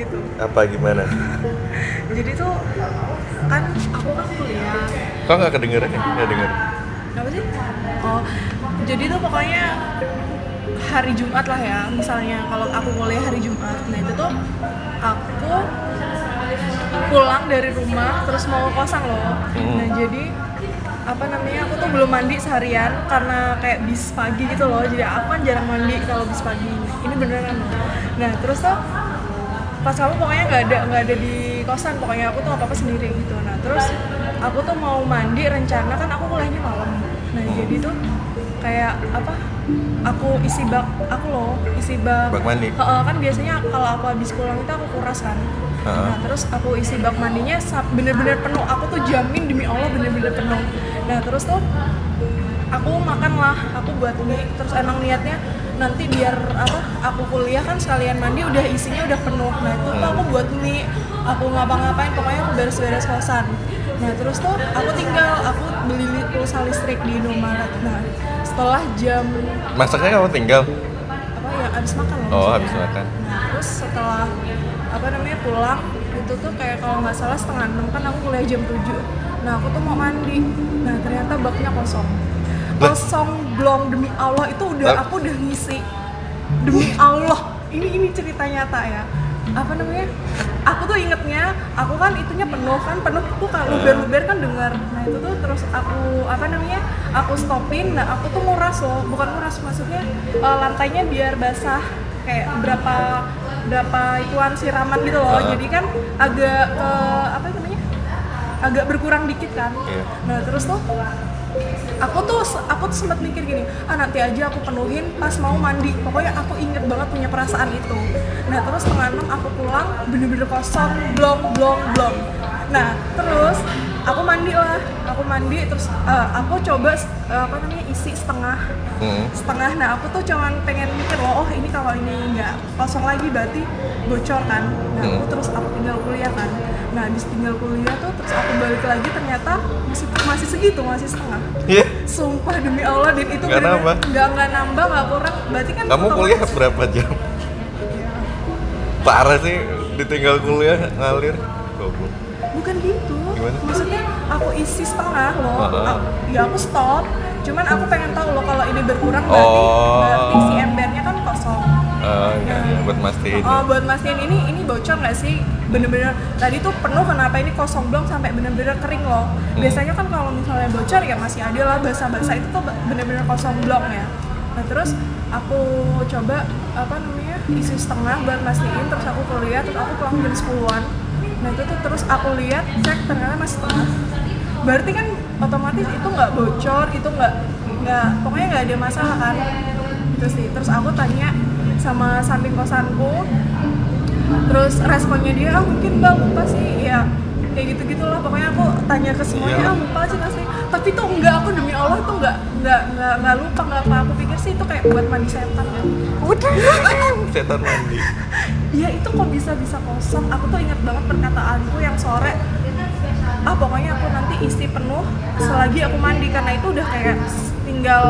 gitu. Apa gimana? jadi tuh kan aku kan kuliah. Kok nggak kedengeran ya? Nggak denger. apa sih? Oh jadi tuh pokoknya hari Jumat lah ya. Misalnya kalau aku kuliah hari Jumat. Nah itu tuh aku pulang dari rumah terus mau ke kosan loh. Hmm. nah jadi apa namanya aku tuh belum mandi seharian karena kayak bis pagi gitu loh. Jadi aku kan jarang mandi kalau bis pagi. Ini beneran. Loh nah terus tuh pas kamu pokoknya nggak ada nggak ada di kosan pokoknya aku tuh apa apa sendiri gitu. Nah terus aku tuh mau mandi rencana kan aku kuliahnya malam. Nah jadi tuh kayak apa aku isi bak aku loh isi bak. Bak mandi? Heeh, kan biasanya kalau aku habis pulang itu aku kuras kan. Heeh. nah terus aku isi bak mandinya bener-bener penuh. Aku tuh jamin demi allah bener-bener penuh. Nah terus tuh aku makan lah aku buat mie terus emang niatnya nanti biar apa aku kuliah kan sekalian mandi udah isinya udah penuh. Nah itu tuh aku buat mie aku ngapa-ngapain pokoknya aku beres-beres kosan. Nah terus tuh aku tinggal aku beli li- pulsa listrik di Indomaret. Nah setelah jam Masaknya kamu tinggal? apa ya habis makan loh Oh, habis makan. nah terus setelah apa namanya pulang itu tuh kayak kalau nggak salah setengah enam kan aku kuliah jam 7 nah aku tuh mau mandi. Nah ternyata baknya kosong? Kosong belum demi Allah itu udah aku udah ngisi. Demi Allah. Ini ini cerita nyata ya. Apa namanya? Aku tuh ingetnya aku kan itunya penuh kan penuh tuh kalau luber-luber kan dengar. Nah itu tuh terus aku apa namanya aku stopin. Nah aku tuh nguras loh bukan nguras maksudnya eh, lantainya biar basah. Kayak berapa berapa ituan siraman gitu loh. Ah. jadi kan agak eh, apa namanya? Agak berkurang dikit kan. Iya. nah terus tuh aku tuh aku tuh sempat mikir gini ah nanti aja aku penuhin pas mau mandi. Pokoknya aku inget banget punya perasaan itu. Nah terus setengah enam aku pulang bener-bener kosong blong blong blong nah terus aku mandi lah aku mandi terus eh, aku coba eh, apa namanya isi setengah. Hmm. setengah nah aku tuh cuman pengen mikir loh oh ini kalau ini nggak kosong lagi berarti bocor kan. Nah aku Hmm. terus aku tinggal nah habis tinggal kuliah tuh terus aku balik lagi ternyata masih masih segitu masih setengah Iya. sumpah demi Allah din itu Nggak nambah? nggak nggak nambah nggak kurang berarti kan Kamu kuliah berapa jam? Parah sih, ditinggal kuliah ngalir. Goblok. bukan gitu Gimana? maksudnya aku isi setengah loh Heeh. Aku- ya aku stop cuman aku pengen tahu loh kalau ini berkurang berarti Oh. berarti si embernya kan kosong Oh, iya, iya, buat mastiin. Oh, buat mastiin ini ini bocor nggak sih? Bener-bener tadi tuh penuh kenapa ini kosong belum sampai bener-bener kering loh. Hmm. Biasanya kan kalau misalnya bocor ya masih ada lah basah-basah itu tuh bener-bener kosong belum ya. Nah terus aku coba apa namanya isi setengah buat mastiin terus aku kuliah terus aku pulang jam 10-an. Nah itu tuh terus aku lihat cek ternyata masih setengah. Berarti kan otomatis itu nggak bocor, itu nggak nggak pokoknya nggak ada masalah kan. Itu sih. Terus aku tanya sama samping kosanku terus responnya dia ah mungkin mbak lupa sih. Ya kayak gitu gitulah pokoknya aku tanya ke semuanya Iya. ah lupa sih pasti tapi tuh enggak aku demi Allah tuh enggak enggak enggak enggak lupa enggak apa aku pikir sih itu kayak buat mandi setan kan udah Setan mandi. ya itu kok bisa bisa kosong. Aku tuh ingat banget perkataanku yang sore ah pokoknya aku nanti isi penuh selagi aku mandi. Karena itu udah kayak tinggal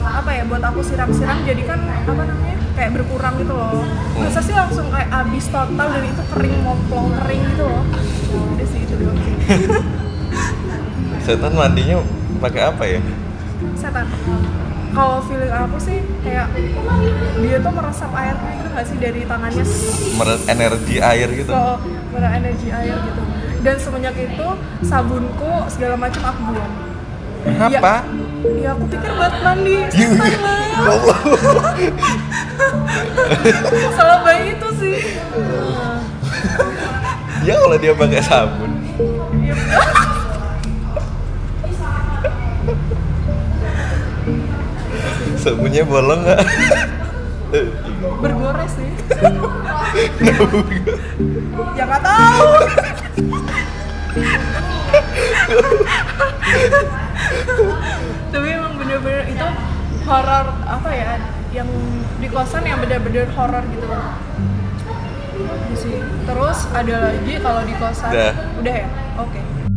apa ya buat aku siram-siram jadi kan apa namanya kayak berkurang gitu loh. Masa sih langsung kayak abis total dan itu kering moplong kering gitu loh. Udah sih itu doang sih. Setan mandinya pakai apa ya? setan. Kalau feeling aku sih kayak dia tuh meresap airnya itu nggak sih dari tangannya? Meret energi air gitu. ke energi air gitu. Dan semenjak itu sabunku segala macam aku buang Apa? ya aku pikir buat mandi Ya setan lah Allah. salah bayi itu sih Ya kalau dia pakai sabun. Iya. Sabunnya bolong nggak? bergores sih ya nggak tahu tapi emang bener-bener itu horor apa ya yang di kosan yang bener-bener horor gitu. Itu sih. Terus ada lagi kalau di kosan. Udah. udah ya? Oke